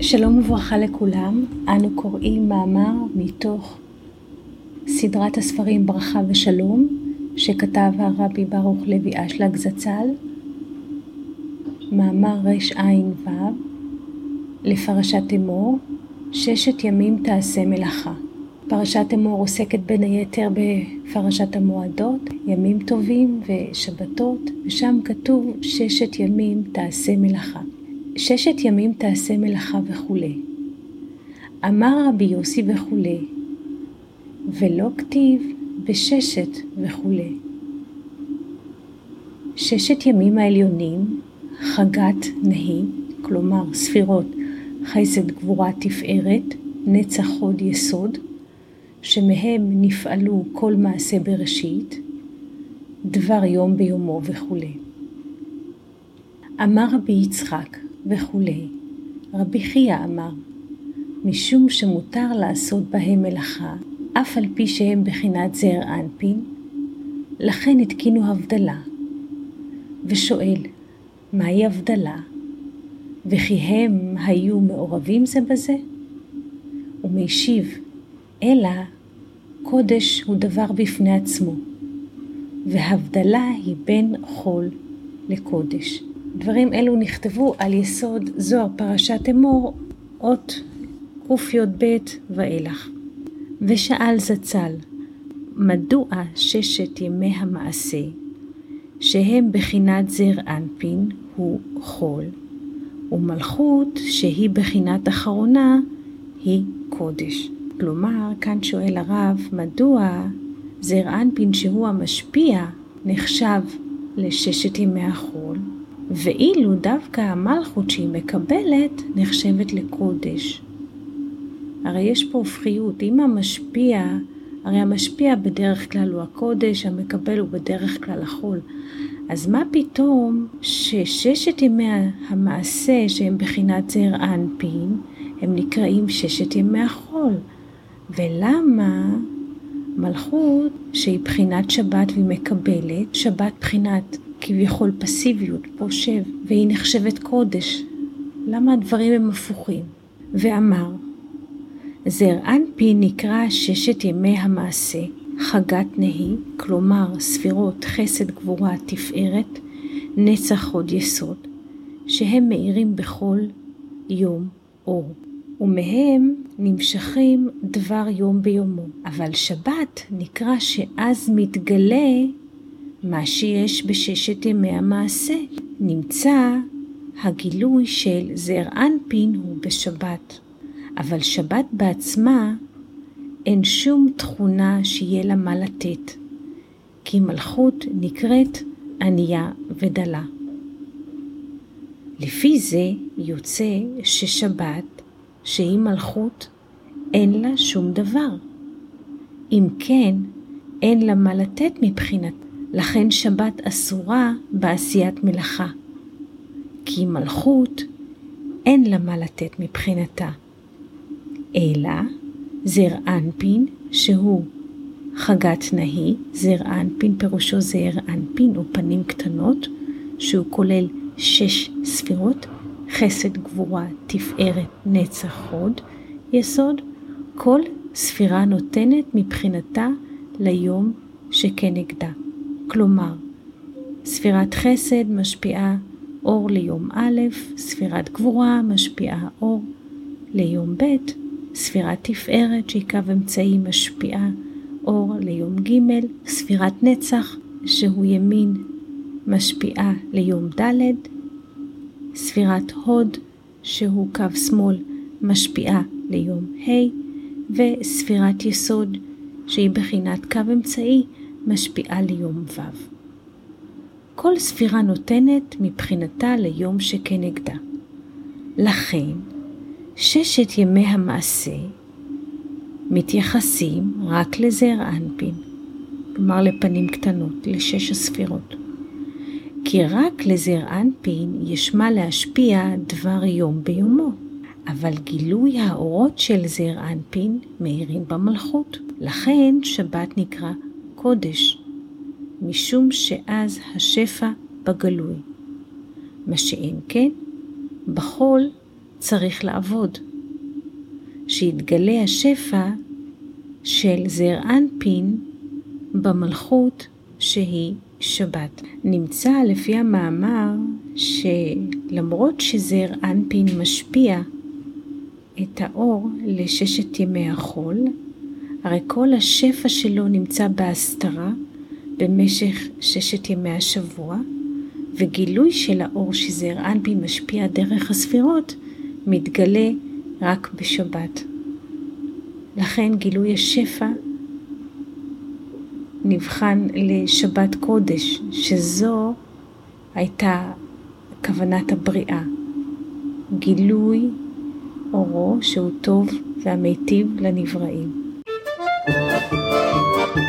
שלום וברכה לכולם, אנו קוראים מאמר מתוך סדרת הספרים ברכה ושלום שכתב הרבי ברוך לוי אשלג זצ"ל, מאמר רע"ו לפרשת אמור, ששת ימים תעשה מלאכה. פרשת אמור עוסקת בין היתר בפרשת המועדות, ימים טובים ושבתות, ושם כתוב ששת ימים תעשה מלאכה. ששת ימים תעשה מלאכה וכולי. אמר רבי יוסי וכולי, ולא כתיב בששת וכולי. ששת ימים העליונים, חגת נהי, כלומר ספירות חסד גבורה תפארת, נצח הוד יסוד, שמהם נפעלו כל מעשה בראשית, דבר יום ביומו וכולי. אמר רבי יצחק וכולי, רבי חייא אמר, משום שמותר לעשות בהם מלאכה, אף על פי שהם בחינת זר אנפין, לכן התקינו הבדלה. ושואל, מהי הבדלה? וכי הם היו מעורבים זה בזה? ומשיב, אלא קודש הוא דבר בפני עצמו, והבדלה היא בין חול לקודש. דברים אלו נכתבו על יסוד זוהר פרשת אמור, אות קי"ב ואילך. ושאל זצ"ל, מדוע ששת ימי המעשה, שהם בחינת זר אנפין, הוא חול, ומלכות שהיא בחינת אחרונה, היא קודש. כלומר, כאן שואל הרב, מדוע זר אנפין שהוא המשפיע נחשב לששת ימי החול, ואילו דווקא המלכות שהיא מקבלת נחשבת לקודש. הרי יש פה הופכיות, אם המשפיע, הרי המשפיע בדרך כלל הוא הקודש, המקבל הוא בדרך כלל החול. אז מה פתאום שששת ימי המעשה שהם בחינת זר אנפין, הם נקראים ששת ימי החול? ולמה מלכות שהיא בחינת שבת והיא מקבלת, שבת בחינת כביכול פסיביות, פושב, והיא נחשבת קודש. למה הדברים הם הפוכים? ואמר, זר אנפין נקרא ששת ימי המעשה, חגת נהי, כלומר ספירות חסד גבורה תפארת, נצח עוד יסוד, שהם מאירים בכל יום אור. ומהם נמשכים דבר יום ביומו. אבל שבת נקרא שאז מתגלה מה שיש בששת ימי המעשה. נמצא הגילוי של זר אנפין הוא בשבת. אבל שבת בעצמה אין שום תכונה שיהיה לה מה לתת, כי מלכות נקראת ענייה ודלה. לפי זה יוצא ששבת שהיא מלכות, אין לה שום דבר. אם כן, אין לה מה לתת מבחינת, לכן שבת אסורה בעשיית מלאכה. כי מלכות, אין לה מה לתת מבחינתה. אלא זר אנפין, שהוא חגת נהי, זר אנפין פירושו זר אנפין או פנים קטנות, שהוא כולל שש ספירות, חסד, גבורה, תפארת, נצח, הוד, יסוד, כל ספירה נותנת מבחינתה ליום שכנגדה. כלומר, ספירת חסד משפיעה אור ליום א', ספירת גבורה משפיעה אור ליום ב', ספירת תפארת שהיא קו אמצעי משפיעה אור ליום ג', ספירת נצח שהוא ימין משפיעה ליום ד', ספירת הוד, שהוא קו שמאל, משפיעה ליום ה', וספירת יסוד, שהיא בחינת קו אמצעי, משפיעה ליום ו'. כל ספירה נותנת מבחינתה ליום שכנגדה. לכן, ששת ימי המעשה מתייחסים רק לזר אנפין, כלומר לפנים קטנות, לשש הספירות. כי רק לזר אנפין יש מה להשפיע דבר יום ביומו. אבל גילוי האורות של זר אנפין מאירים במלכות. לכן שבת נקרא קודש, משום שאז השפע בגלוי. מה שאין כן, בחול צריך לעבוד. שיתגלה השפע של זר אנפין במלכות שהיא שבת. נמצא לפי המאמר שלמרות שזר אנפין משפיע את האור לששת ימי החול, הרי כל השפע שלו נמצא בהסתרה במשך ששת ימי השבוע, וגילוי של האור שזר אנפין משפיע דרך הספירות מתגלה רק בשבת. לכן גילוי השפע נבחן לשבת קודש, שזו הייתה כוונת הבריאה. גילוי אורו שהוא טוב והמיטיב לנבראים. Thank you.